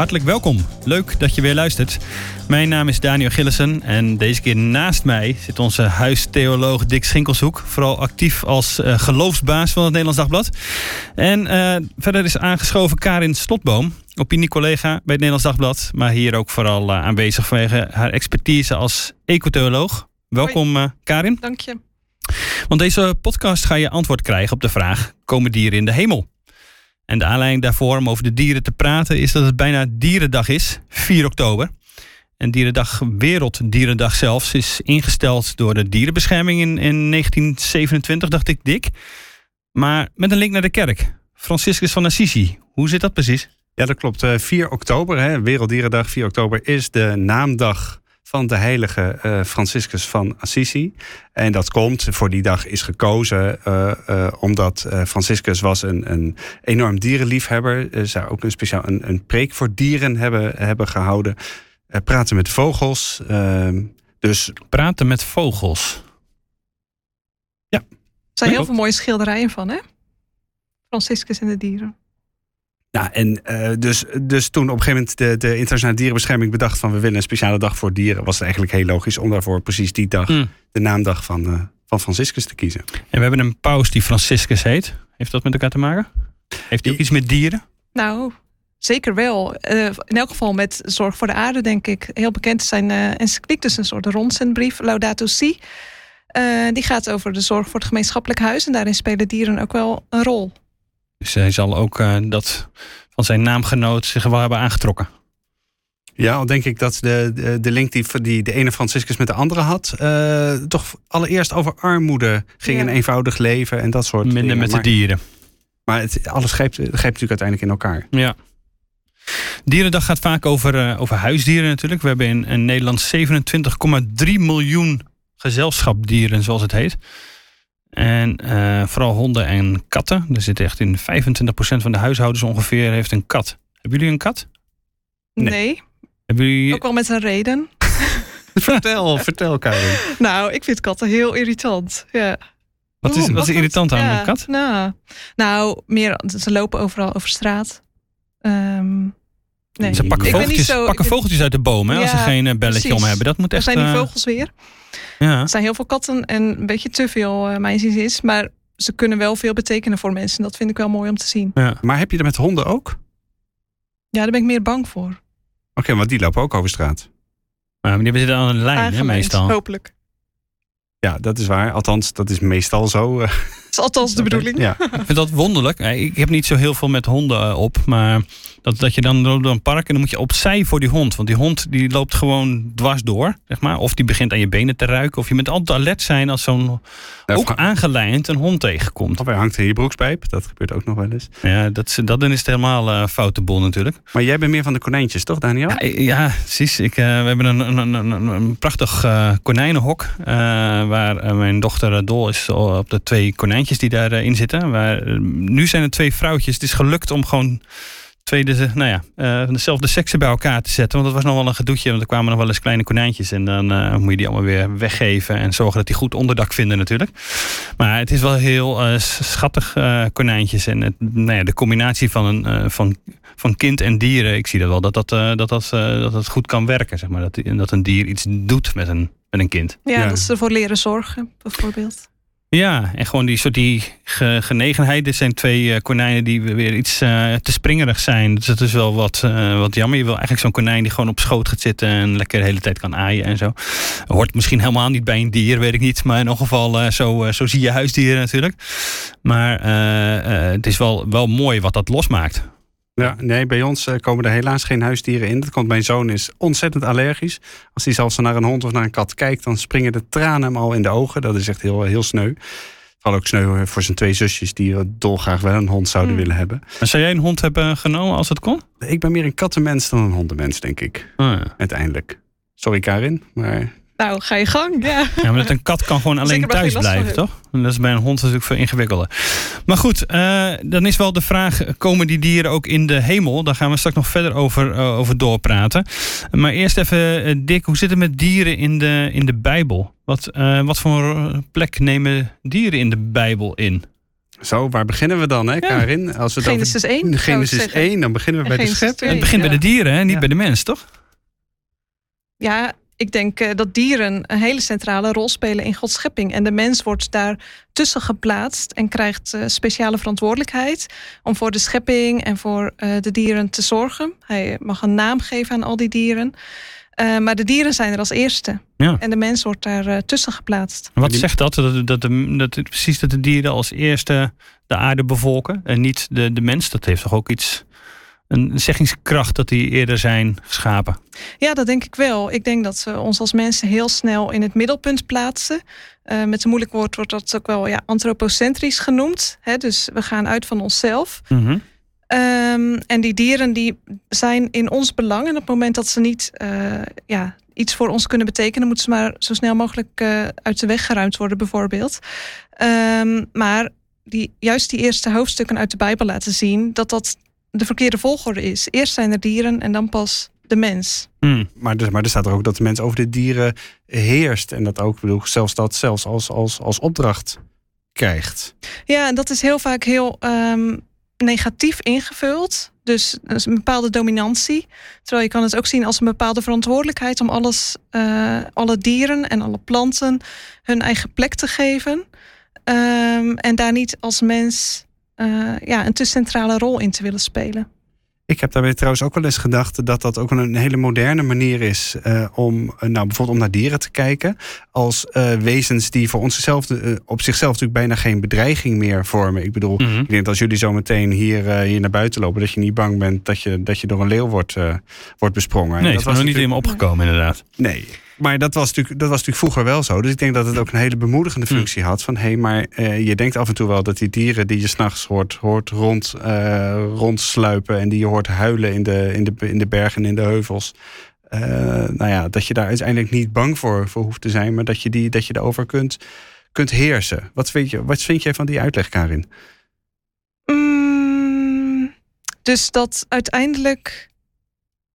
Hartelijk welkom. Leuk dat je weer luistert. Mijn naam is Daniel Gillissen en deze keer naast mij zit onze huistheoloog Dick Schinkelshoek. Vooral actief als uh, geloofsbaas van het Nederlands Dagblad. En uh, verder is aangeschoven Karin Slotboom, opiniecollega bij het Nederlands Dagblad. Maar hier ook vooral uh, aanwezig vanwege haar expertise als ecotheoloog. Welkom Karin. Dank je. Want deze podcast ga je antwoord krijgen op de vraag: komen dieren in de hemel? En de aanleiding daarvoor om over de dieren te praten is dat het bijna Dierendag is, 4 oktober. En Dierendag, Werelddierendag zelfs, is ingesteld door de dierenbescherming in, in 1927, dacht ik, dik. Maar met een link naar de kerk. Franciscus van Assisi, hoe zit dat precies? Ja, dat klopt. 4 oktober, hè, Werelddierendag, 4 oktober, is de naamdag van de heilige uh, Franciscus van Assisi. En dat komt, voor die dag is gekozen, uh, uh, omdat Franciscus was een, een enorm dierenliefhebber. zou ook een speciaal een, een preek voor dieren hebben, hebben gehouden. praten met vogels. Ehm, dus... Praten met vogels? Ja. Er zijn heel veel mooie schilderijen van, hè? Franciscus en de dieren. Nou, en uh, dus, dus toen op een gegeven moment de, de internationale dierenbescherming bedacht van we willen een speciale dag voor dieren, was het eigenlijk heel logisch om daarvoor precies die dag, mm. de naamdag van, uh, van Franciscus te kiezen. En we hebben een paus die Franciscus heet. Heeft dat met elkaar te maken? Heeft hij ook iets met dieren? Nou, zeker wel. Uh, in elk geval met zorg voor de aarde, denk ik. Heel bekend zijn uh, encycliek, dus een soort rondzendbrief, Laudato Si. die gaat over de zorg voor het gemeenschappelijk huis. En daarin spelen dieren ook wel een rol. Dus hij zal ook uh, dat van zijn naamgenoot zich wel hebben aangetrokken. Ja, al denk ik dat de, de, de link die, die de ene Franciscus met de andere had, uh, toch allereerst over armoede ging, ja. een eenvoudig leven en dat soort Minder dingen. met maar, de dieren. Maar het, alles grijpt, grijpt natuurlijk uiteindelijk in elkaar. Ja. Dierendag gaat vaak over, uh, over huisdieren natuurlijk. We hebben in, in Nederland 27,3 miljoen gezelschapsdieren, zoals het heet. En uh, vooral honden en katten. Er zit echt in 25% van de huishoudens ongeveer heeft een kat. Hebben jullie een kat? Nee. nee. Hebben jullie... Ook wel met een reden. vertel, vertel Karin. Nou, ik vind katten heel irritant. Ja. Wat is, oh, wat is irritant aan ja, een kat? Nou, nou, meer, ze lopen overal over straat. Um, nee. Ze pakken, vogeltjes, zo, pakken vogeltjes uit de boom hè, ja, als ze geen belletje precies. om hebben. Dat moet echt, zijn die vogels weer. Ja. Er zijn heel veel katten en een beetje te veel, uh, mijn zin is. Maar ze kunnen wel veel betekenen voor mensen. Dat vind ik wel mooi om te zien. Ja. Maar heb je dat met honden ook? Ja, daar ben ik meer bang voor. Oké, okay, want die lopen ook over straat. Maar die zitten aan een lijn, hè, meestal. hopelijk. Ja, dat is waar. Althans, dat is meestal zo. Dat is althans de bedoeling. Ja. ik vind dat wonderlijk. Ik heb niet zo heel veel met honden op. Maar dat, dat je dan door een park en dan moet je opzij voor die hond. Want die hond die loopt gewoon dwars door. Zeg maar. Of die begint aan je benen te ruiken. Of je moet altijd alert zijn als zo'n ook aangelijnd een hond tegenkomt. Of hij hangt in je broekspijp. Dat gebeurt ook nog wel eens. Ja, dat, dat dan is het helemaal uh, foute boel natuurlijk. Maar jij bent meer van de konijntjes, toch Daniel? Ja, ja precies. Ik, uh, we hebben een, een, een, een prachtig uh, konijnenhok. waar mijn dochter dol is op de twee konijntjes die daarin zitten. Waar, nu zijn er twee vrouwtjes. Het is gelukt om gewoon twee de, nou ja, uh, dezelfde seksen bij elkaar te zetten. Want dat was nog wel een gedoetje. Want er kwamen nog wel eens kleine konijntjes. En dan uh, moet je die allemaal weer weggeven. En zorgen dat die goed onderdak vinden natuurlijk. Maar het is wel heel uh, schattig konijntjes. En het, nou ja, de combinatie van, een, van, van kind en dieren. Ik zie dat wel dat dat, dat, dat, dat, dat goed kan werken. Zeg maar. dat, dat een dier iets doet met een, met een kind. Ja, ja. dat ze ervoor leren zorgen bijvoorbeeld. Ja, en gewoon die soort die genegenheid. Dit zijn twee uh, konijnen die weer iets uh, te springerig zijn. Dus dat is wel wat, uh, wat jammer. Je wil eigenlijk zo'n konijn die gewoon op schoot gaat zitten en lekker de hele tijd kan aaien en zo. Hoort misschien helemaal niet bij een dier, weet ik niet. Maar in ieder geval, zo, zo zie je huisdieren natuurlijk. Maar het is wel, wel mooi wat dat losmaakt. Ja, nee, bij ons uh, komen er helaas geen huisdieren in. Dat komt mijn zoon is ontzettend allergisch. Als hij zelfs naar een hond of naar een kat kijkt, dan springen de tranen hem al in de ogen. Dat is echt heel, heel sneu. Vooral ook sneu voor zijn twee zusjes die dolgraag wel een hond zouden Hmm. willen hebben. Maar zou jij een hond hebben genomen als het kon? Ik ben meer een kattenmens dan een hondenmens, denk ik. Oh, ja. Uiteindelijk. Sorry Karin, maar Nou, ga je gang, ja. Ja, maar dat een kat kan gewoon alleen thuis blijven, toch? En dat is bij een hond natuurlijk veel ingewikkelder. Maar goed, eh, dan is wel de vraag: komen die dieren ook in de hemel? Daar gaan we straks nog verder over, eh, over doorpraten. Maar eerst even, eh, Dick, hoe zit het met dieren in de, in de Bijbel? Wat, eh, wat voor plek nemen dieren in de Bijbel in? Zo, waar beginnen we dan, hè, Karin? Als we over- Genesis 1. zou ik Genesis zeggen. 1, dan beginnen we En bij de. Het begint bij de dieren, hè? niet Ja. bij de mens, toch? Ja, ik denk eh, dat dieren een hele centrale rol spelen in Gods schepping. En de mens wordt daar tussen geplaatst en krijgt eh, speciale verantwoordelijkheid om voor de schepping en voor eh, de dieren te zorgen. Hij mag een naam geven aan al die dieren. Maar de dieren zijn er als eerste. Ja. En de mens wordt daar tussen geplaatst. Wat zegt dat? Dat, dat, de, dat? Precies dat de dieren als eerste de aarde bevolken en niet de, de mens. Dat heeft toch ook iets, een zeggingskracht dat die eerder zijn geschapen. Ja, dat denk ik wel. Ik denk dat we ons als mensen heel snel in het middelpunt plaatsen. Eh, met een moeilijk woord wordt dat ook wel ja, antropocentrisch genoemd. Hè? Dus we gaan uit van onszelf. Mhm. Ehm, en die dieren die zijn in ons belang. En op het moment dat ze niet eh, ja, iets voor ons kunnen betekenen, moeten ze maar zo snel mogelijk eh, uit de weg geruimd worden, bijvoorbeeld. Ehm, maar die, juist die eerste hoofdstukken uit de Bijbel laten zien dat dat de verkeerde volgorde is. Eerst zijn er dieren en dan pas de mens. Mm. Maar, er, maar er staat er ook dat de mens over de dieren heerst. En dat ook, bedoel, zelfs dat zelfs als, als, als opdracht krijgt. Ja, en dat is heel vaak heel ehm, negatief ingevuld. Dus, dus een bepaalde dominantie. Terwijl je kan het ook zien als een bepaalde verantwoordelijkheid om alles, eh, alle dieren en alle planten hun eigen plek te geven. Ehm, en daar niet als mens eh, ja, een te centrale rol in te willen spelen. Ik heb daarbij trouwens ook wel eens gedacht dat dat ook een hele moderne manier is eh, om eh, nou, bijvoorbeeld om naar dieren te kijken. Als eh, wezens die voor onszelf op zichzelf natuurlijk bijna geen bedreiging meer vormen. Ik bedoel, Mhm. ik denk dat als jullie zo meteen hier, eh, hier naar buiten lopen, dat je niet bang bent dat je, dat je door een leeuw wordt, eh, wordt besprongen. En Nee, dat het was nog niet in me opgekomen, inderdaad. Nee. Maar dat was, natuurlijk, dat was natuurlijk vroeger wel zo. Dus ik denk dat het ook een hele bemoedigende Hm. functie had. Van hé, hey, maar eh, je denkt af en toe wel dat die dieren die je s'nachts hoort, hoort rond, eh, rondsluipen. en die je hoort huilen in de, in de, in de bergen en in de heuvels. eh, nou ja, dat je daar uiteindelijk niet bang voor, voor hoeft te zijn. maar dat je, die, dat je erover kunt, kunt heersen. Wat vind, je, wat vind jij van die uitleg, Karin? Mm, dus dat uiteindelijk.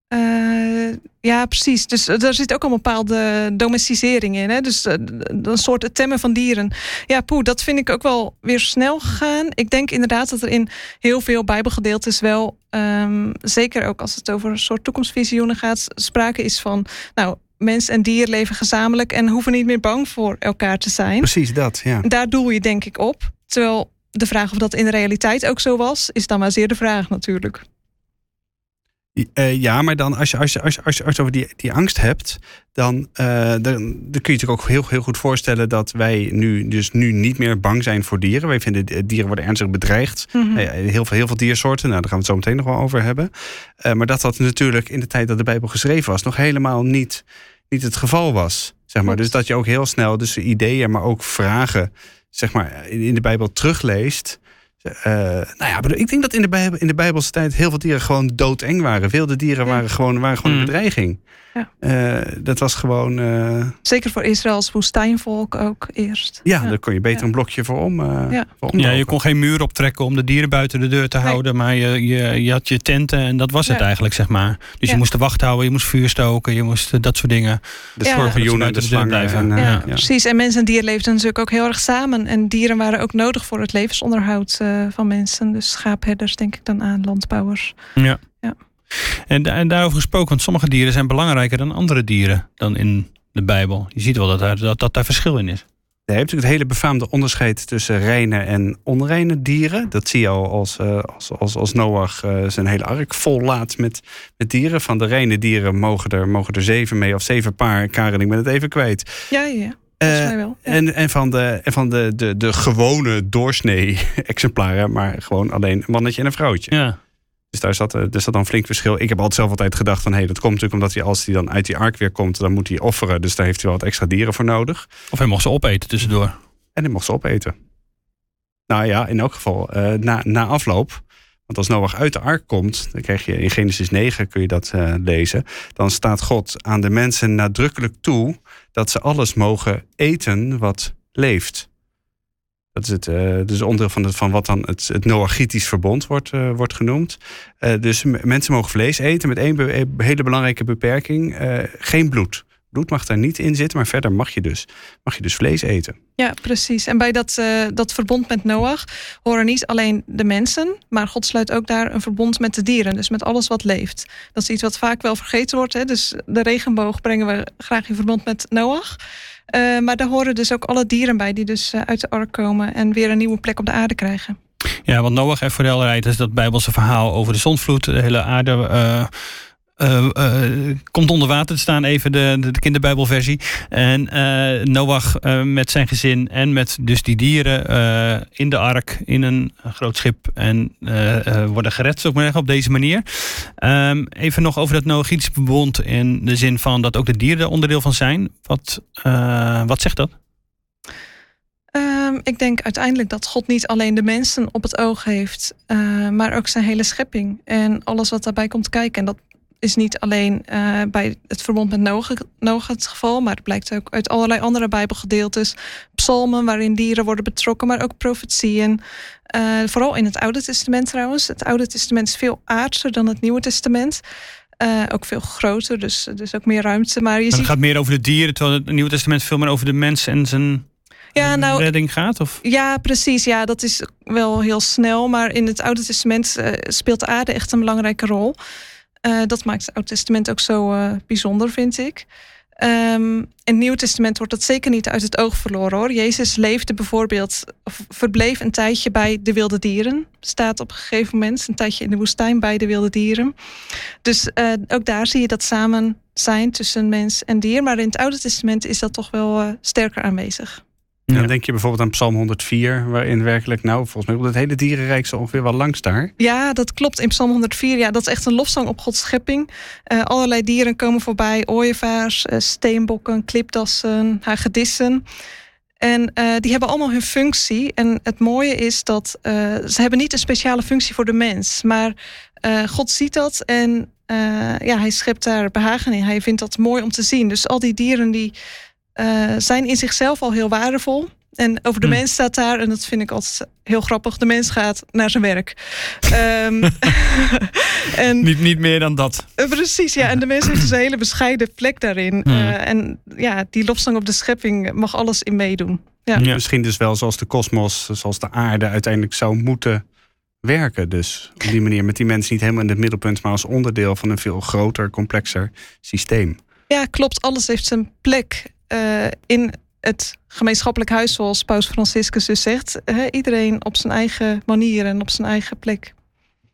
Eh, ja, precies. Dus er zit ook een bepaalde domesticering in. Hè? Dus eh, een soort temmen van dieren. Ja, poeh, dat vind ik ook wel weer snel gegaan. Ik denk inderdaad dat er in heel veel Bijbelgedeeltes wel, ehm, zeker ook als het over een soort toekomstvisioenen gaat, sprake is van, nou, mens en dier leven gezamenlijk en hoeven niet meer bang voor elkaar te zijn. Precies dat, ja. Daar doel je denk ik op. Terwijl de vraag of dat in de realiteit ook zo was, is dan maar zeer de vraag natuurlijk. Eh, ja, maar dan als je, als je, als je, als je, als je over die, die angst hebt, dan, eh, dan, dan kun je natuurlijk ook heel, heel goed voorstellen dat wij nu dus nu niet meer bang zijn voor dieren. Wij vinden eh, dieren worden ernstig bedreigd. Mhm. Eh, heel, veel, heel veel diersoorten, nou, daar gaan we het zo meteen nog wel over hebben. Maar dat dat natuurlijk in de tijd dat de Bijbel geschreven was, nog helemaal niet, niet het geval was. Zeg maar. Dus dat je ook heel snel dus ideeën, maar ook vragen zeg maar, in de Bijbel terugleest. Eh, nou ja, bedoel, ik denk dat in de, Bijbel, in de Bijbelse tijd heel veel dieren gewoon doodeng waren. Wilde dieren Ja. waren gewoon, waren gewoon een Mm. bedreiging. Ja. Eh, dat was gewoon. eh, Zeker voor Israëls woestijnvolk ook eerst. ja, daar kon je beter Ja. een blokje voor om. eh, Ja. voor Ja, je kon geen muur optrekken om de dieren buiten de deur te Nee. houden. Maar je, je, je had je tenten en dat was het eigenlijk, zeg maar. Dus Ja. je moest de wacht houden, je moest vuur stoken, je moest dat soort dingen. de Ja. schorpioenen, de de slangen. blijven. En, Ja, ja. precies. En mens en dier leefden natuurlijk ook heel erg samen. En dieren waren ook nodig voor het levensonderhoud eh, van mensen. Dus schaapherders denk ik dan aan, landbouwers. Ja. Ja. En, en daarover gesproken, want sommige dieren zijn belangrijker dan andere dieren dan in de Bijbel. Je ziet wel dat daar, dat, dat daar verschil in is. Je hebt natuurlijk het hele befaamde onderscheid tussen reine en onreine dieren. Dat zie je al als, eh, als, als, als Noach eh, zijn hele ark vol laat met, met dieren. Van de reine dieren mogen er, mogen er zeven mee of zeven paar. Karen, ik ben het even kwijt. Ja, ja, Eh, wel. Ja. en, en van, de, en van de, de, de gewone doorsnee exemplaren, maar gewoon alleen een mannetje en een vrouwtje. Ja. Dus daar zat, eh, daar zat dan een flink verschil. Ik heb altijd zelf altijd gedacht van, hé, dat komt natuurlijk omdat hij als hij dan uit die ark weer komt, dan moet hij offeren. Dus daar heeft hij wel wat extra dieren voor nodig. Of hij mocht ze opeten tussendoor. En hij mocht ze opeten. Nou ja, in elk geval, eh, na, na afloop Want als Noach uit de ark komt, dan krijg je in Genesis 9 kun je dat uh, lezen. Dan staat God aan de mensen nadrukkelijk toe dat ze alles mogen eten wat leeft. Dat is het dus onderdeel van, het, van wat dan het, het Noachitisch verbond wordt, uh, wordt genoemd. dus mensen mogen vlees eten met één hele belangrijke beperking: geen bloed bloed mag daar niet in zitten, maar verder mag je dus, mag je dus vlees eten. Ja, precies. En bij dat, uh, dat verbond met Noach horen niet alleen de mensen, maar God sluit ook daar een verbond met de dieren, dus met alles wat leeft. Dat is iets wat vaak wel vergeten wordt. Hè? Dus de regenboog brengen we graag in verbond met Noach. Uh, maar daar horen dus ook alle dieren bij die dus uh, uit de ark komen en weer een nieuwe plek op de aarde krijgen. Ja, want Noach en voor de helderheid is dat Bijbelse verhaal over de zondvloed, de hele aarde uh, komt onder water te staan, even de, de kinderbijbelversie. En uh, Noach met zijn gezin en met dus die dieren in de ark, in een groot schip en worden gered, zou ik maar zeggen, op deze manier. Um, even nog over dat Noachitische verbond in de zin van dat ook de dieren er onderdeel van zijn. Wat, wat zegt dat? Um, ik denk uiteindelijk dat God niet alleen de mensen op het oog heeft, maar ook zijn hele schepping en alles wat daarbij komt kijken. En dat is niet alleen uh, bij het verbond met Noach het geval, maar het blijkt ook uit allerlei andere Bijbelgedeeltes. Psalmen waarin dieren worden betrokken, maar ook profetieën. Uh, vooral in het Oude Testament trouwens. Het Oude Testament is veel aardser dan het Nieuwe Testament. Uh, ook veel groter, dus, dus ook meer ruimte. Maar je het ziet... gaat meer over de dieren, terwijl het Nieuwe Testament veel meer over de mens en zijn ja, nou, redding gaat? Of? Ja, precies. Ja, dat is wel heel snel. Maar in het Oude Testament speelt de aarde echt een belangrijke rol. Uh, dat maakt het Oude Testament ook zo uh, bijzonder, vind ik. Um, in het Nieuwe Testament wordt dat zeker niet uit het oog verloren hoor. Jezus leefde bijvoorbeeld, of verbleef een tijdje bij de wilde dieren. Staat op een gegeven moment een tijdje in de woestijn bij de wilde dieren. Dus uh, ook daar zie je dat samen zijn tussen mens en dier. Maar in het Oude Testament is dat toch wel sterker aanwezig. Ja. Dan denk je bijvoorbeeld aan Psalm 104, waarin werkelijk, nou, volgens mij op het hele dierenrijk zo ongeveer wel langs daar. Ja, dat klopt. In Psalm 104, ja, dat is echt een lofzang op Gods schepping. Uh, allerlei dieren komen voorbij: ooievaars, uh, steenbokken, klipdassen, hagedissen. En uh, die hebben allemaal hun functie. En het mooie is dat ze hebben niet een speciale functie voor de mens, maar God ziet dat en ja, hij schept daar behagen in. Hij vindt dat mooi om te zien. Dus al die dieren die uh, zijn in zichzelf al heel waardevol. En over de hm. mens staat daar, en dat vind ik altijd heel grappig, de mens gaat naar zijn werk. um, en, niet, niet meer dan dat. Uh, precies, ja. En de mens heeft dus een hele bescheiden plek daarin. Hm. Uh, en ja, die lofzang op de schepping mag alles in meedoen. Ja. ja. Misschien dus wel zoals de kosmos, zoals de aarde uiteindelijk zou moeten werken. Dus op die manier met die mensen niet helemaal in het middelpunt, maar als onderdeel van een veel groter, complexer systeem. Ja, klopt. Alles heeft zijn plek uh, in het gemeenschappelijk huis, zoals Paus Franciscus dus zegt. iedereen op zijn eigen manier en op zijn eigen plek.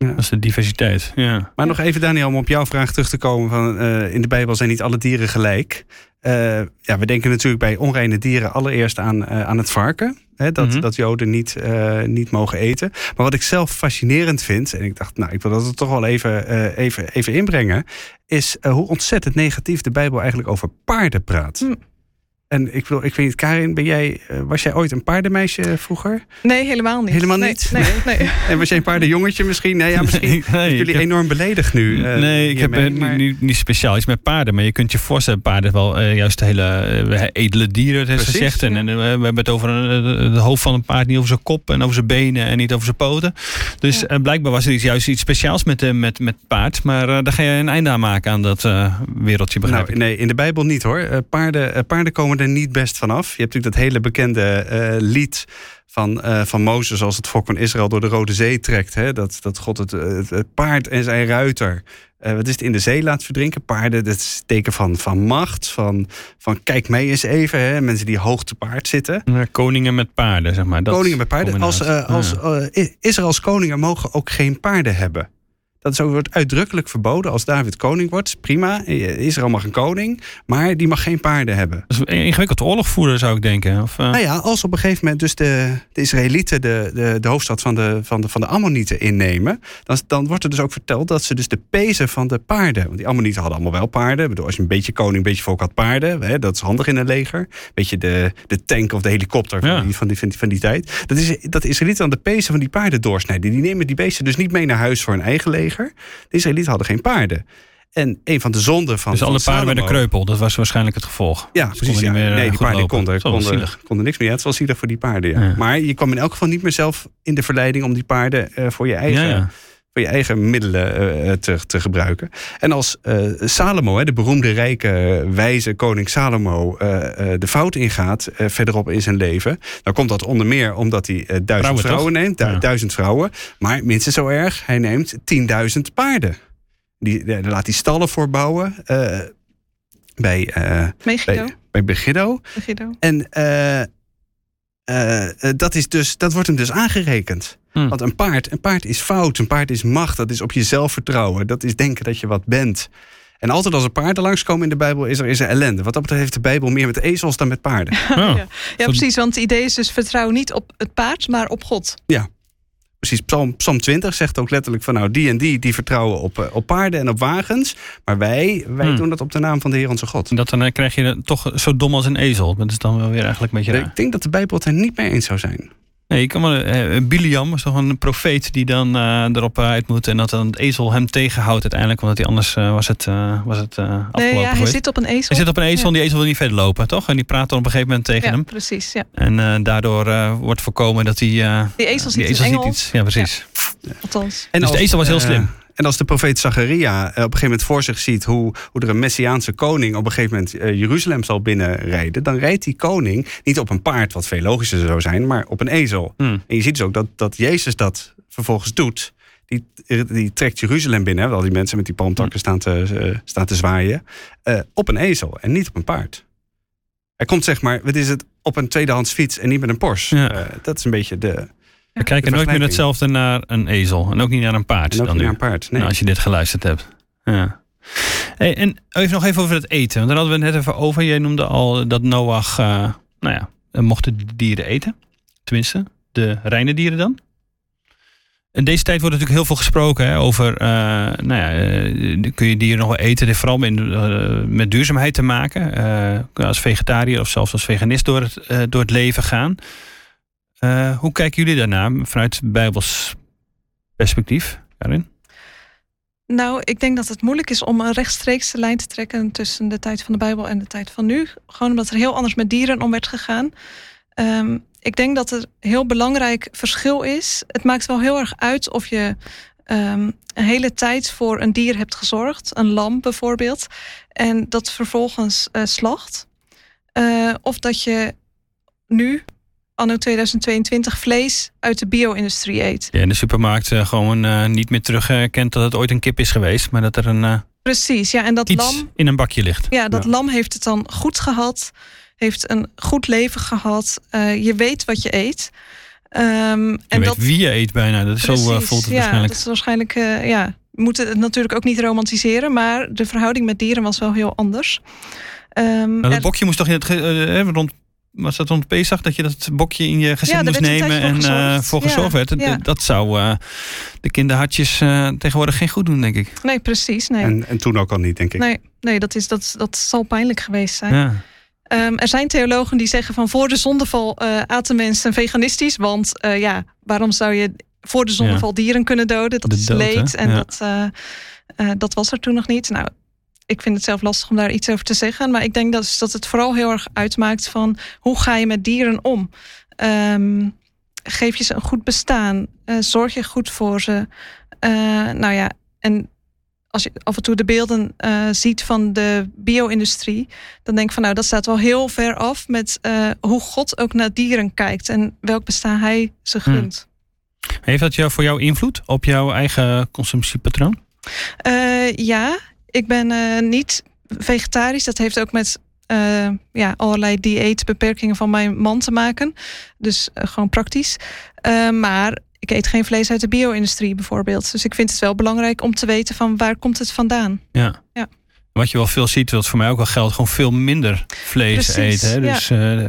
Ja. Dat is de diversiteit. Ja. Maar nog even, Daniel, om op jouw vraag terug te komen: van, uh, in de Bijbel zijn niet alle dieren gelijk. Uh, ja, we denken natuurlijk bij onreine dieren allereerst aan, uh, aan het varken. Hè, dat, mm -hmm. dat Joden niet, niet mogen eten. Maar wat ik zelf fascinerend vind, en ik dacht, nou, ik wil dat toch wel even, even, even inbrengen, is hoe ontzettend negatief de Bijbel eigenlijk over paarden praat. Mm. En ik, wil, ik weet niet, Karin, ben jij, uh, was jij ooit een paardenmeisje vroeger? Nee, helemaal niet. Helemaal niet? Nee, nee, nee. En was jij een paardenjongetje misschien? Nee, ja, misschien nee, jullie heb... enorm beledigd nu. Uh, nee, ik heb mee, maar... niet, niet speciaal iets met paarden. Maar je kunt je voorstellen, paarden wel uh, juist hele edele dieren, het gezegd. Ja. En we hebben het over het hoofd van een paard, niet over zijn kop en over zijn benen en niet over zijn poten. Dus ja. blijkbaar was er iets, juist iets speciaals met, met, met paard. Maar daar ga je een einde aan maken aan dat wereldje, begrijp nou, Nee, in de Bijbel niet hoor. paarden, paarden komen er niet best vanaf. Je hebt natuurlijk dat hele bekende uh, lied van, uh, van Mozes als het volk van Israël door de Rode Zee trekt. Hè? Dat, dat God het, het, het paard en zijn ruiter uh, wat is het, in de zee laat verdrinken. Paarden, dat is teken van, van macht. Van, van kijk mee eens even. Hè? Mensen die hoog te paard zitten. Ja, koningen met paarden, zeg maar. Dat koningen met paarden. Als, uh, als, Israëls koningen mogen ook geen paarden hebben. Dat is ook, wordt uitdrukkelijk verboden. Als David koning wordt, prima. Israël mag een koning, maar die mag geen paarden hebben. Dat is een ingewikkeld oorlog voeren, zou ik denken. Of, uh... Nou ja, als op een gegeven moment dus de, de Israëlieten de, de, de hoofdstad van de, van de, van de Ammonieten innemen, dan, dan wordt er dus ook verteld dat ze dus de pezen van de paarden, want die Ammonieten hadden allemaal wel paarden. Ik bedoel, als je een beetje koning, een beetje volk had paarden, hè, dat is handig in een leger. Beetje de, de tank of de helikopter van, die, van, die, van, die, van die tijd. Dat is dat de Israëlieten dan de pezen van die paarden doorsnijden. Die nemen die beesten dus niet mee naar huis voor hun eigen leger. De Israëlieten hadden geen paarden. En een van de zonden van. Dus alle paarden werden kreupel, dat was waarschijnlijk het gevolg. Ja, precies. Ja. Meer, nee, die paarden konden, konden, konden, niks meer. Ja, het was zielig voor die paarden. Ja. Maar je kwam in elk geval niet meer zelf in de verleiding om die paarden uh, voor je eigen. Ja, voor je eigen middelen uh, te, te, gebruiken. En als uh, Salomo, de beroemde rijke wijze koning Salomo, de fout ingaat verderop in zijn leven, dan komt dat onder meer omdat hij duizend vrouwen, vrouwen neemt, du duizend vrouwen, maar minstens zo erg, hij neemt tienduizend paarden. Die, die, laat die stallen voorbouwen uh, bij, uh, Megiddo. bij, bij Begiddo. Megiddo. En uh, dat, is dus, dat wordt hem dus aangerekend. Hmm. Want een paard, een paard is fout, een paard is macht, dat is op jezelf vertrouwen, dat is denken dat je wat bent. En altijd als er paarden langskomen in de Bijbel, is er, is er ellende. Wat dat betreft heeft de Bijbel meer met ezels dan met paarden. Oh. ja. ja, precies. Want het idee is dus vertrouw niet op het paard, maar op God. Ja, precies. Psalm, Psalm 20 zegt ook letterlijk van nou, die en die, die vertrouwen op, eh, op paarden en op wagens. Maar wij, wij hmm. doen dat op de naam van de Heer onze God. En dat dan eh, krijg je toch zo dom als een ezel. Dat is dan wel weer eigenlijk een beetje raar. Ik denk dat de Bijbel het er niet mee eens zou zijn. Nee, ik kan wel, uh, Biliam is toch een profeet die dan uh, erop uit moet. En dat dan het ezel hem tegenhoudt uiteindelijk. Want hij anders uh, was het, was het afgelopen Nee, ja, hij zit op een ezel. Hij zit op een ezel en die ezel wil niet verder lopen, toch? En die praat dan op een gegeven moment tegen ja, hem. precies, ja. En daardoor wordt voorkomen dat hij... die ezel ziet, die ezel iets. Ja, precies. Ja. Althans. En dus de ezel was heel slim. En als de profeet Zacharia op een gegeven moment voor zich ziet hoe, hoe er een messiaanse koning op een gegeven moment uh, Jeruzalem zal binnenrijden, dan rijdt die koning niet op een paard, wat veel logischer zou zijn, maar op een ezel. Hmm. En je ziet dus ook dat, dat Jezus dat vervolgens doet. Die, die trekt Jeruzalem binnen, al die mensen met die palmtakken staan te, uh, staan te zwaaien, uh, op een ezel en niet op een paard. Hij komt zeg maar, wat is het, op een tweedehands fiets en niet met een Porsche. Ja. dat is een beetje de, we kijken nooit meer hetzelfde naar een ezel. En ook niet naar een paard. En ook dan niet naar een paard, nee. Nou, als je dit geluisterd hebt. Ja. Hey, en even nog even over het eten. Want daar hadden we het net even over. Jij noemde al dat Noach, uh, nou ja, mochten de dieren eten. Tenminste, de reine dieren dan. In deze tijd wordt natuurlijk heel veel gesproken hè, over, uh, nou ja, uh, kun je dieren nog wel eten? Heeft vooral met, uh, met duurzaamheid te maken. als vegetariër of zelfs als veganist door het, door het leven gaan. Uh, hoe kijken jullie daarnaar vanuit Bijbels perspectief, Karin? Nou, ik denk dat het moeilijk is om een rechtstreekse lijn te trekken tussen de tijd van de Bijbel en de tijd van nu. Gewoon omdat er heel anders met dieren om werd gegaan. Um, ik denk dat er heel belangrijk verschil is. Het maakt wel heel erg uit of je um, een hele tijd voor een dier hebt gezorgd, een lam bijvoorbeeld, en dat vervolgens uh, slacht. Uh, of dat je nu anno 2022 vlees uit de bio-industrie eet. Ja, in de supermarkt uh, gewoon uh, niet meer terugkent dat het ooit een kip is geweest, maar dat er een. Uh, Precies, ja, en dat lam in een bakje ligt. Ja, dat ja. lam heeft het dan goed gehad, heeft een goed leven gehad. je weet wat je eet. Um, je en weet dat, wie je eet bijna. Dat is Precies, zo voelt het ja, waarschijnlijk. Dat is waarschijnlijk, ja, we moeten het natuurlijk ook niet romantiseren, maar de verhouding met dieren was wel heel anders. Um, nou, dat bokje moest toch in het, rond was dat Pesach dat je dat bokje in je gezin ja, moest nemen en uh, voor gezorgd werd. Ja. Dat zou uh, de kinderhartjes uh, tegenwoordig geen goed doen, denk ik. Nee, precies. Nee. En, en toen ook al niet, denk ik. Nee, nee dat, is, dat, dat zal pijnlijk geweest zijn. Ja. Um, er zijn theologen die zeggen van voor de zondeval aten mensen veganistisch. Want ja, waarom zou je voor de zondeval dieren kunnen doden? Dat de is dood, leed en dat, dat was er toen nog niet. Nou, ik vind het zelf lastig om daar iets over te zeggen. Maar ik denk dat, dat het vooral heel erg uitmaakt van hoe ga je met dieren om? Um, geef je ze een goed bestaan? Uh, zorg je goed voor ze? Uh, nou ja, en als je af en toe de beelden uh, ziet van de bio-industrie, dan denk ik van nou, dat staat wel heel ver af met hoe God ook naar dieren kijkt en welk bestaan hij ze hmm. gunt. Hmm. Heeft dat jou voor jou invloed op jouw eigen consumptiepatroon? ja, ik ben uh, niet vegetarisch. Dat heeft ook met uh, ja, allerlei dieetbeperkingen van mijn man te maken. Dus uh, gewoon praktisch. maar ik eet geen vlees uit de bio-industrie bijvoorbeeld. Dus ik vind het wel belangrijk om te weten van waar komt het vandaan. Ja. Ja. Wat je wel veel ziet, wat voor mij ook al geldt, gewoon veel minder vlees Precies, eten. Hè? ja. Dus eh,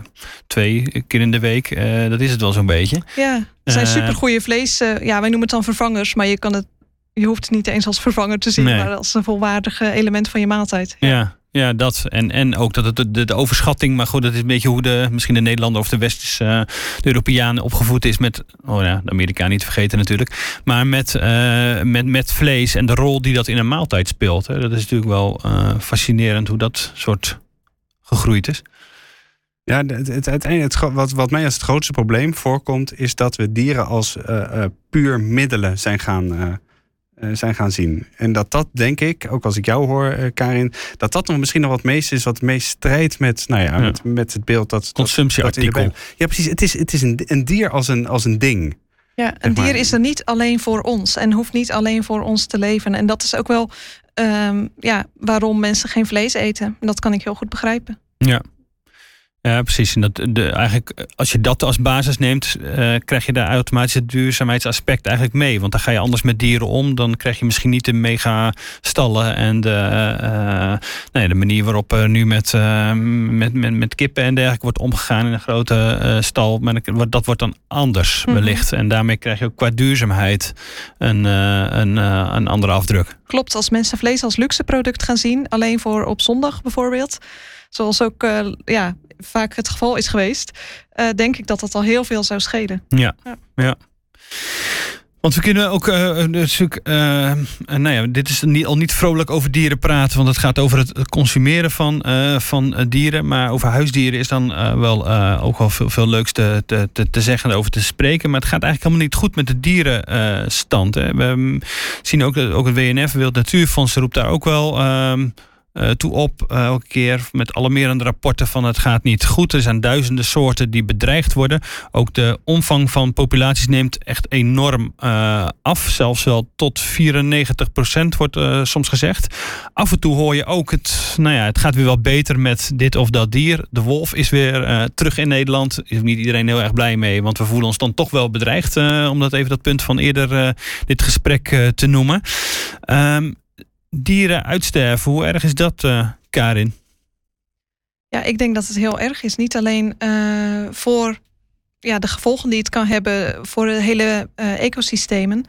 twee keer in de week, eh, dat is het wel zo'n beetje. Ja, er zijn Eh, supergoeie vlees. eh, ja, wij noemen het dan vervangers, maar je kan het. Je hoeft het niet eens als vervanger te zien, Nee. maar als een volwaardige element van je maaltijd. Ja, ja dat. En, en ook dat het de, de overschatting, maar goed, dat is een beetje hoe de, misschien de Nederlander of de Westerse eh, de Europeaan opgevoed is met, oh ja, de Amerikaan niet te vergeten natuurlijk, maar met, eh, met, met vlees en de rol die dat in een maaltijd speelt. Hè. Dat is natuurlijk wel eh, fascinerend hoe dat soort gegroeid is. Ja, het, het, wat, wat mij als het grootste probleem voorkomt, is dat we dieren als eh, eh, puur middelen zijn gaan, zijn gaan zien. En dat dat, denk ik, ook als ik jou hoor, eh, Karin, dat dat nog misschien nog wat meest is wat het meest strijdt met, nou ja, Ja. met, met het beeld dat. dat- dat Consumptieartikel. Bijbel- Ja, precies. Het is, het is een, een dier als een, als een ding. Ja, een maar. dier is er niet alleen voor ons en hoeft niet alleen voor ons te leven. En dat is ook wel ehm, ja, waarom mensen geen vlees eten. En dat kan ik heel goed begrijpen. Ja. Ja, precies. En dat, de, eigenlijk, als je dat als basis neemt, eh, krijg je daar automatisch het duurzaamheidsaspect eigenlijk mee. Want dan ga je anders met dieren om. Dan krijg je misschien niet de mega stallen en de, eh, nee, de manier waarop er nu met, eh, met, met, met kippen en dergelijke wordt omgegaan in een grote eh, stal. Maar dat- dat wordt dan anders Mhm. wellicht. En daarmee krijg je ook qua duurzaamheid een, eh, een, eh, een andere afdruk. Klopt, als mensen vlees als luxe product gaan zien, alleen voor op zondag bijvoorbeeld, zoals ook eh, ja, vaak het geval is geweest, eh, denk ik dat dat al heel veel zou schelen. Ja, Ja. ja. Want we kunnen ook natuurlijk, eh, eh, nou ja, dit is niet, al niet vrolijk over dieren praten, want het gaat over het consumeren van, eh, van eh, dieren. Maar over huisdieren is dan wel ook wel veel, veel leuks te, te, te, zeggen en over te spreken. Maar het gaat eigenlijk helemaal niet goed met de dierenstand. hè. We mm, zien ook, dat ook het WNF, Wereld Natuurfonds, roept daar ook wel. Eh, toe op, eh, elke keer met alarmerende rapporten van het gaat niet goed. Er zijn duizenden soorten die bedreigd worden. Ook de omvang van populaties neemt echt enorm eh, af. Zelfs wel tot 94% wordt soms gezegd. Af en toe hoor je ook het, nou ja, het gaat weer wel beter met dit of dat dier. De wolf is weer terug in Nederland. Is niet iedereen heel erg blij mee, want we voelen ons dan toch wel bedreigd. om dat even dat punt van eerder dit gesprek te noemen. Ehm, dieren uitsterven, hoe erg is dat, eh, Karin? Ja, ik denk dat het heel erg is. Niet alleen eh, voor ja, de gevolgen die het kan hebben voor de hele eh, ecosystemen.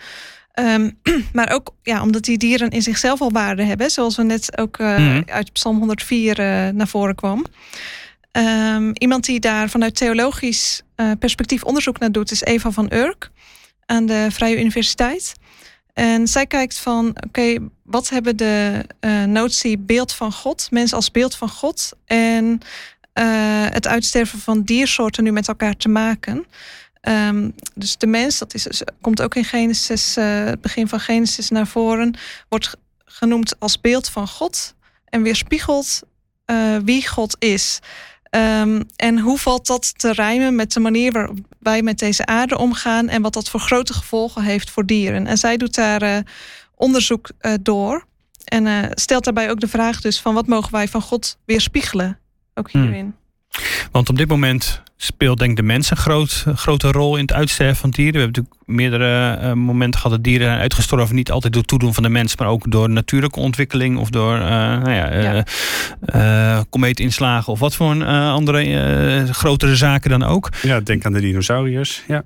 Ehm, maar ook ja, omdat die dieren in zichzelf al waarde hebben. Zoals we net ook Mhm. uit Psalm 104 eh, naar voren kwam. Ehm, iemand die daar vanuit theologisch perspectief onderzoek naar doet, is Eva van Urk aan de Vrije Universiteit. En zij kijkt van, oké, wat hebben de eh, notie beeld van God, mensen als beeld van God en eh, het uitsterven van diersoorten nu met elkaar te maken? Ehm, dus de mens, dat is, komt ook in Genesis, eh, het begin van Genesis naar voren, wordt genoemd als beeld van God en weerspiegelt eh, wie God is. Ehm, en hoe valt dat te rijmen met de manier waarop wij met deze aarde omgaan en wat dat voor grote gevolgen heeft voor dieren? En zij doet daar eh, onderzoek eh, door en eh, stelt daarbij ook de vraag dus van wat mogen wij van God weerspiegelen? Ook Hmm. hierin. Want op dit moment speelt denk ik de mens een groot, grote rol in het uitsterven van dieren. We hebben natuurlijk meerdere eh, momenten gehad dat dieren zijn uitgestorven. Niet altijd door toedoen van de mens, maar ook door natuurlijke ontwikkeling. Of door eh, nou ja, eh, Ja. eh, komeetinslagen of wat voor een, eh, andere eh, grotere zaken dan ook. Ja, denk aan de dinosauriërs. Ja.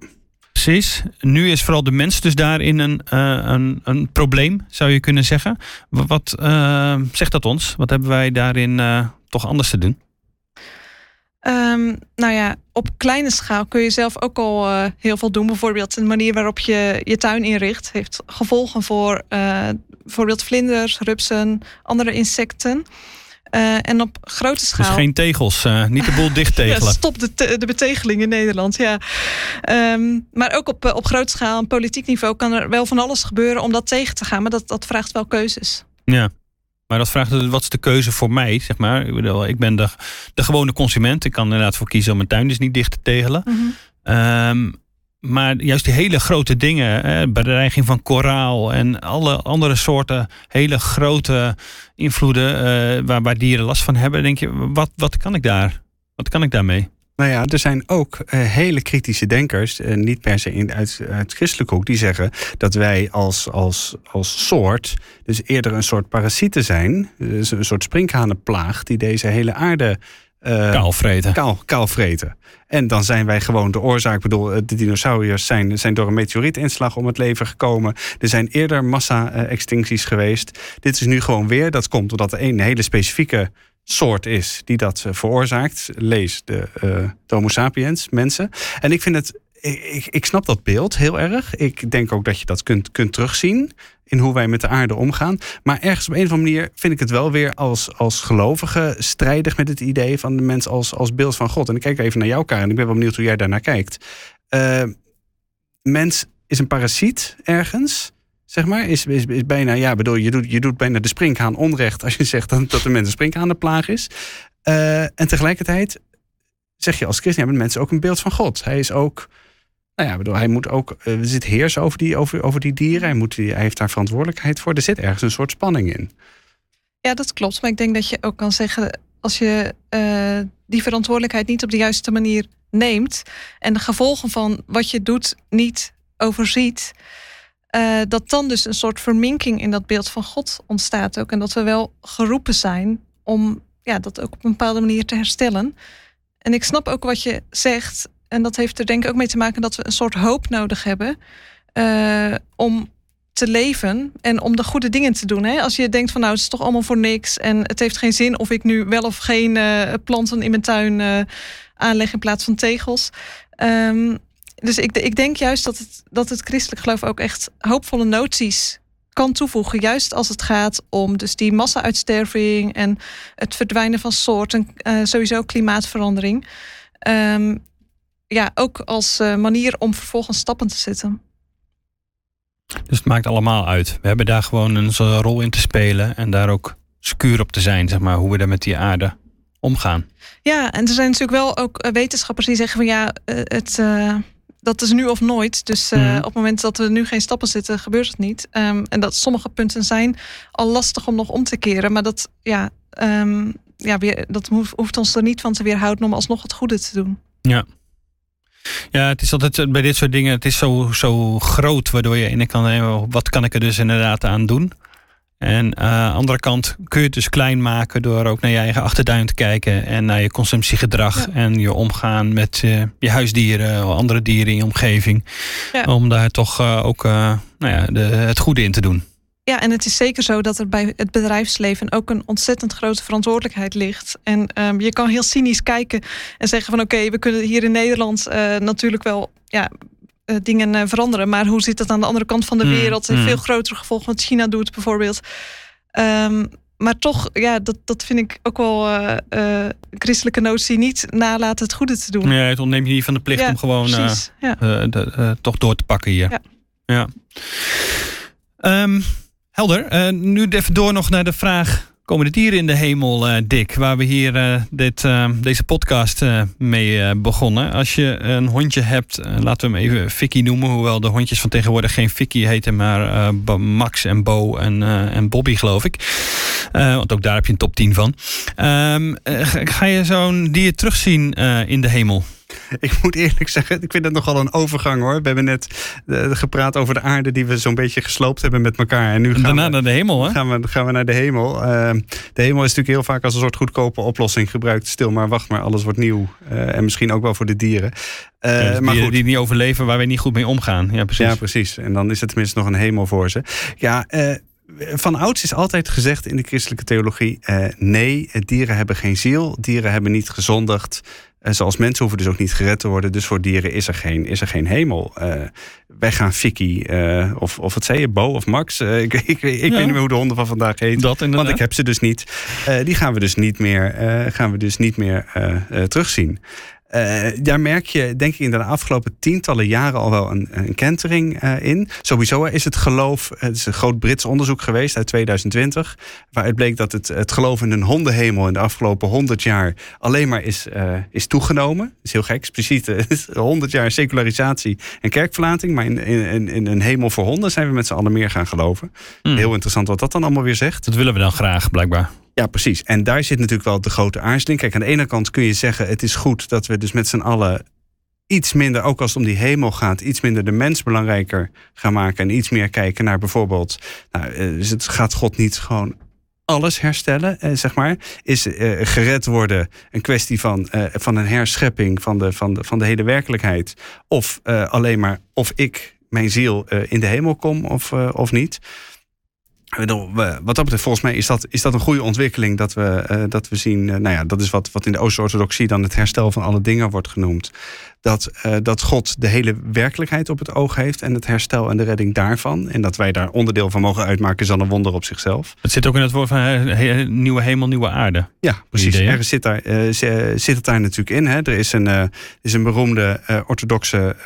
Precies. Nu is vooral de mens dus daarin een, eh, een, een probleem, zou je kunnen zeggen. Wa- Wat eh, zegt dat ons? Wat hebben wij daarin eh, toch anders te doen? Ehm, nou ja, op kleine schaal kun je zelf ook al eh, heel veel doen. Bijvoorbeeld de manier waarop je je tuin inricht heeft gevolgen voor eh, bijvoorbeeld vlinders, rupsen, andere insecten. Eh, en op grote Dus schaal. geen tegels, niet de boel dicht Ja, tegelen. stop de, te- de betegeling in Nederland, ja. Ehm, maar ook op, op groot schaal en politiek niveau kan er wel van alles gebeuren om dat tegen te gaan. Maar dat, dat vraagt wel keuzes. Ja. Maar dat vraagt, dus, wat is de keuze voor mij, zeg maar? Ik, bedoel, ik ben de, de gewone consument. Ik kan er inderdaad voor kiezen om mijn tuin dus niet dicht te tegelen. Ehm, maar juist die hele grote dingen, hè, bedreiging van koraal en alle andere soorten hele grote invloeden eh, waar, waar dieren last van hebben, denk je, wat, wat kan ik daar? Wat kan ik daarmee? Nou ja, er zijn ook uh, hele kritische denkers, uh, niet per se in, uit, uit christelijke hoek, die zeggen dat wij als, als, als soort dus eerder een soort parasieten zijn. Dus een soort sprinkhanenplaag die deze hele aarde uh, kaalvreten. Kaal, kaalvreten. En dan zijn wij gewoon de oorzaak. Ik bedoel, de dinosauriërs zijn, zijn door een meteorietinslag om het leven gekomen. Er zijn eerder massa-extincties geweest. Dit is nu gewoon weer. Dat komt omdat er een hele specifieke soort is die dat eh, veroorzaakt. Lees de, de Homo sapiens, mensen. En ik vind het. Ik, ik snap dat beeld heel erg. Ik denk ook dat je dat kunt, kunt terugzien in hoe wij met de aarde omgaan. Maar ergens op een of andere manier vind ik het wel weer als, als gelovige strijdig met het idee van de mens als, als beeld van God. En ik kijk even naar jou, Karen. Ik ben wel benieuwd hoe jij daarnaar kijkt. Uh, mens is een parasiet ergens zeg maar, is, is, bijna, ja, bedoel, je doet, je doet bijna de sprinkhaan onrecht als je zegt dat, dat de mens een sprinkhaanenplaag is. Uh, en tegelijkertijd zeg je als christen, hebben mensen ook een beeld van God. Hij is ook, nou ja, bedoel, hij moet ook, uh, zit heersen over die, over, over die dieren. Hij, moet, hij heeft daar verantwoordelijkheid voor. Er zit ergens een soort spanning in. Ja, dat klopt. Maar ik denk dat je ook kan zeggen, als je uh, die verantwoordelijkheid niet op de juiste manier neemt en de gevolgen van wat je doet niet overziet, uh, dat dan dus een soort verminking in dat beeld van God ontstaat ook. En dat we wel geroepen zijn om ja, dat ook op een bepaalde manier te herstellen. En ik snap ook wat je zegt. En dat heeft er denk ik ook mee te maken dat we een soort hoop nodig hebben uh, om te leven en om de goede dingen te doen. Hè? Als je denkt van nou het is toch allemaal voor niks en het heeft geen zin of ik nu wel of geen uh, planten in mijn tuin aanleg in plaats van tegels. Um, dus ik, ik denk juist dat het, dat het christelijk geloof ook echt hoopvolle noties kan toevoegen. Juist als het gaat om dus die massa-uitsterving en het verdwijnen van soorten, uh, sowieso klimaatverandering. Um, ja, ook als uh, manier om vervolgens stappen te zetten. Dus het maakt allemaal uit. We hebben daar gewoon een rol in te spelen en daar ook secuur op te zijn, zeg maar, hoe we daar met die aarde omgaan. Ja, en er zijn natuurlijk wel ook eh, wetenschappers die zeggen van ja, het dat is nu of nooit. Dus uh, op het moment dat we nu geen stappen zetten, gebeurt het niet. Um, en dat sommige punten zijn al lastig om nog om te keren. Maar dat, ja, um, ja weer, dat hoeft, hoeft, ons er niet van te weerhouden om alsnog het goede te doen. Ja. Ja, het is altijd bij dit soort dingen, het is zo, zo groot, waardoor je in kan, wat kan ik er dus inderdaad aan doen? En aan uh, de andere kant kun je het dus klein maken door ook naar je eigen achterduin te kijken en naar je consumptiegedrag ja. en je omgaan met uh, je huisdieren of andere dieren in je omgeving. Ja. Om daar toch uh, ook nou ja, de, het goede in te doen. Ja, en het is zeker zo dat er bij het bedrijfsleven ook een ontzettend grote verantwoordelijkheid ligt. En um, je kan heel cynisch kijken en zeggen van oké, okay, we kunnen hier in Nederland natuurlijk wel ja, uh, dingen uh, veranderen. Maar hoe zit het aan de andere kant van de wereld? Mm, mm. Veel grotere gevolgen wat China doet bijvoorbeeld. Um, maar toch, ja, dat, dat vind ik ook wel uh, christelijke notie. Niet nalaten het goede te doen. Ja, het ontneemt je niet van de plicht ja, om gewoon precies, ja. de, toch door te pakken hier. Ja. ja. Um, helder. nu even door nog naar de vraag komen de dieren in de hemel, uh, Dick? Waar we hier uh, dit, uh, deze podcast mee begonnen. Als je een hondje hebt, laten we hem even Vicky noemen. Hoewel de hondjes van tegenwoordig geen Vicky heten, maar Max en Bo en, en Bobby, geloof ik. want ook daar heb je een top 10 van. Ehm, ga je zo'n dier terugzien in de hemel? Ik moet eerlijk zeggen, ik vind het nogal een overgang hoor. We hebben net uh, gepraat over de aarde die we zo'n beetje gesloopt hebben met elkaar. En nu gaan Daarna we, naar de hemel, hè? Gaan we, gaan we naar de hemel. Uh, de hemel is natuurlijk heel vaak als een soort goedkope oplossing gebruikt. Stil maar, wacht maar, alles wordt nieuw. Uh, en misschien ook wel voor de dieren. Ja, dus maar goed. die niet overleven, waar we niet goed mee omgaan. Ja, precies. Ja, precies. En dan is het tenminste nog een hemel voor ze. Ja, van ouds is altijd gezegd in de christelijke theologie: uh, nee, dieren hebben geen ziel, dieren hebben niet gezondigd. Uh, zoals mensen hoeven dus ook niet gered te worden. Dus voor dieren is er geen, is er geen hemel. Uh, wij gaan Vicky, of, of wat zei je, Bo of Max? ik ik, ik ja. weet niet meer hoe de honden van vandaag heet. Dat inderdaad. Want ik heb ze dus niet. die gaan we dus niet meer, gaan we dus niet meer terugzien. Uh, daar merk je, denk ik, in de afgelopen tientallen jaren al wel een, een kentering uh, in. Sowieso is het geloof, het is een groot Brits onderzoek geweest uit 2020, waaruit bleek dat het, het geloof in een hondenhemel in de afgelopen 100 jaar alleen maar is, uh, is toegenomen. Dat is heel gek, expliciet. 100 jaar secularisatie en kerkverlating, maar in, in, in een hemel voor honden zijn we met z'n allen meer gaan geloven. Mm. Heel interessant wat dat dan allemaal weer zegt. Dat willen we dan graag, blijkbaar. Ja, precies. En daar zit natuurlijk wel de grote aarzeling. Kijk, aan de ene kant kun je zeggen: het is goed dat we dus met z'n allen iets minder, ook als het om die hemel gaat, iets minder de mens belangrijker gaan maken. En iets meer kijken naar bijvoorbeeld. Nou, eh, het gaat God niet gewoon alles herstellen, eh, zeg maar. Is eh, gered worden een kwestie van, eh, van een herschepping van de, van, de, van de hele werkelijkheid? Of eh, alleen maar of ik, mijn ziel, in de hemel kom of, of niet? Wat dat betreft, volgens mij is dat, is dat een goede ontwikkeling dat we, eh, dat we zien. eh, nou ja, dat is wat, wat in de Oost-Orthodoxie dan het herstel van alle dingen wordt genoemd. Dat, eh, dat God de hele werkelijkheid op het oog heeft en het herstel en de redding daarvan. En dat wij daar onderdeel van mogen uitmaken, is dan een wonder op zichzelf. Het zit ook in het woord van he- nieuwe hemel, nieuwe aarde. Ja, precies. idee, er zit, daar, zit het daar natuurlijk in. Hè? Er is een, is een beroemde orthodoxe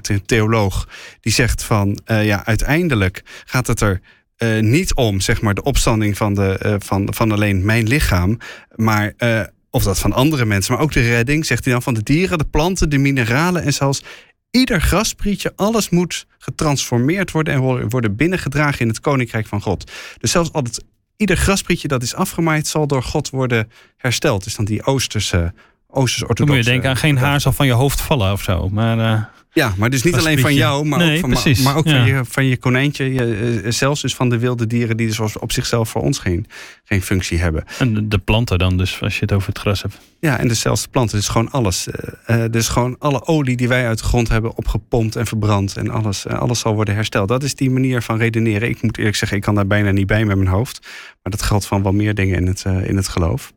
the- theoloog die zegt van ja, uiteindelijk gaat het er eh, niet om zeg maar, de opstanding van, de, eh, van, van alleen mijn lichaam, maar eh, of dat van andere mensen, maar ook de redding, zegt hij dan, van de dieren, de planten, de mineralen en zelfs ieder grasprietje, alles moet getransformeerd worden en worden- binnengedragen in het koninkrijk van God. Dus zelfs al het ieder grasprietje dat is afgemaaid, zal door God worden hersteld. Dus dan die Oosterse, Oosterse Dan moet je denken aan geen haar zal van je hoofd vallen of zo. Maar eh, Ja, maar dus niet alleen van jou, maar Nee, ook, van, maar- precies, maar ook ja. van, je, van je konijntje. Je, eh, zelfs dus van de wilde dieren die dus op zichzelf voor ons geen, geen functie hebben. en de, de planten dan dus, als je het over het gras hebt. Ja, en dezelfde planten. Dus gewoon alles. eh, eh, dus gewoon alle olie die wij uit de grond hebben opgepompt en verbrand. En alles, eh, alles zal worden hersteld. Dat is die manier van redeneren. Ik moet eerlijk zeggen, ik kan daar bijna niet bij met mijn hoofd. Maar dat geldt van wel meer dingen in het, eh, in het geloof.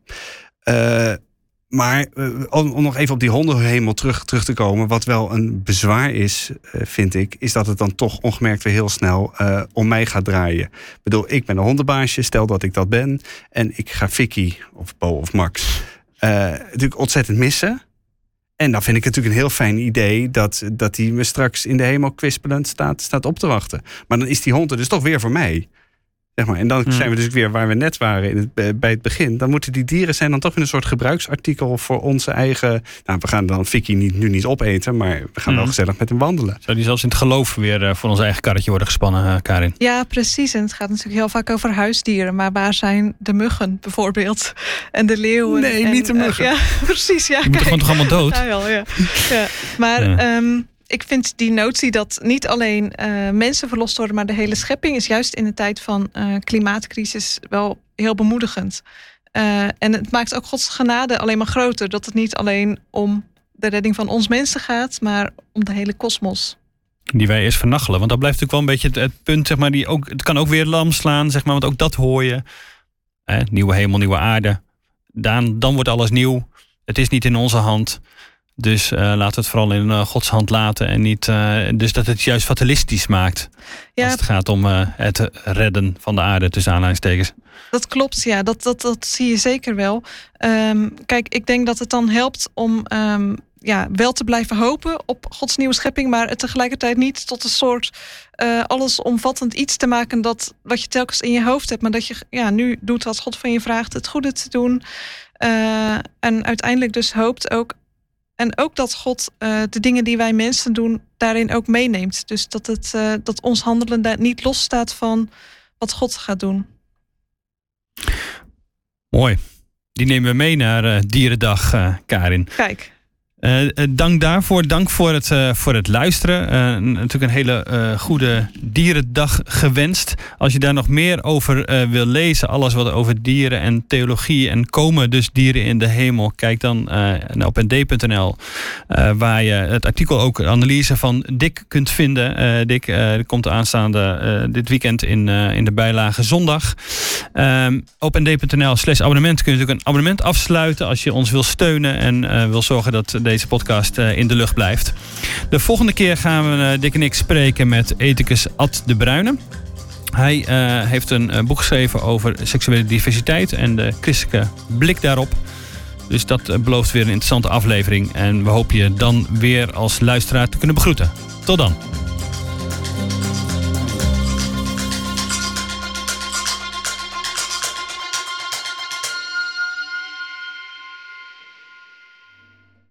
Maar eh, om, nog even op die hondenhemel terug, terug te komen. Wat wel een bezwaar is, eh, vind ik. Is dat het dan toch ongemerkt weer heel snel eh, om mij gaat draaien. Ik bedoel, ik ben een hondenbaasje. Stel dat ik dat ben. En ik ga Vicky of Bo of Max natuurlijk ontzettend missen. En dan vind ik het natuurlijk een heel fijn idee dat, dat hij me straks in de hemel kwispelend staat, staat op te wachten. Maar dan is die hond er dus toch weer voor mij. Zeg maar. En dan Hmm. zijn we dus weer waar we net waren in het, eh, bij het begin. Dan moeten die dieren zijn dan toch in een soort gebruiksartikel voor onze eigen. Nou, we gaan dan Vicky niet, nu niet opeten, maar we gaan wel Hmm. gezellig met hem wandelen. Zou die zelfs in het geloof weer eh, voor ons eigen karretje worden gespannen, eh, Karin? Ja, precies. En het gaat natuurlijk heel vaak over huisdieren. Maar waar zijn de muggen bijvoorbeeld? En de leeuwen? Nee, en, niet de muggen. ja, precies. Ja, Die moeten gewoon toch allemaal dood? Ja, wel, ja. ja. Maar Ja. Ik vind die notie dat niet alleen eh, mensen verlost worden, maar de hele schepping is juist in de tijd van eh, klimaatcrisis wel heel bemoedigend. Eh, en het maakt ook Gods genade alleen maar groter. Dat het niet alleen om de redding van ons mensen gaat, maar om de hele kosmos. Die wij eerst vernachelen. Want dat blijft natuurlijk wel een beetje het, punt, zeg maar, die ook, het kan ook weer lam slaan, zeg maar, want ook dat hoor je. Nieuwe hemel, nieuwe aarde. Dan, dan wordt alles nieuw. Het is niet in onze hand. Dus eh, laten we het vooral in eh, Gods hand laten. En niet, eh, dus dat het juist fatalistisch maakt. Ja, Als het gaat om het redden van de aarde, tussen aanhalingstekens. Dat klopt, ja, dat, dat, dat zie je zeker wel. Ehm, kijk, ik denk dat het dan helpt om ehm, ja, wel te blijven hopen op Gods nieuwe schepping, maar het tegelijkertijd niet tot een soort allesomvattend iets te maken dat wat je telkens in je hoofd hebt, maar dat je ja, nu doet wat God van je vraagt, het goede te doen. En uiteindelijk dus hoopt ook. En ook dat God eh, de dingen die wij mensen doen, daarin ook meeneemt. Dus dat, het, eh, dat ons handelen daar niet losstaat van wat God gaat doen. Mooi. Die nemen we mee naar eh, Dierendag, Karin. Kijk. Eh, eh, dank daarvoor. Dank voor het, eh, voor het luisteren. Natuurlijk een hele goede dierendag gewenst. Als je daar nog meer over wil lezen, alles wat over dieren en theologie en komen dus dieren in de hemel, kijk dan op nd.nl, waar je het artikel ook, analyse van Dick kunt vinden. Dick komt aanstaande dit weekend in, in de bijlage zondag. Ehm, op nd.nl slash abonnement kun je natuurlijk een abonnement afsluiten als je ons wil steunen en wil zorgen dat deze podcast eh, in de lucht blijft. De volgende keer gaan we eh, Dick en ik spreken met ethicus Ad de Bruyne. Hij eh, heeft een boek geschreven over seksuele diversiteit en de christelijke blik daarop. Dus dat belooft weer een interessante aflevering. En we hopen je dan weer als luisteraar te kunnen begroeten. Tot dan.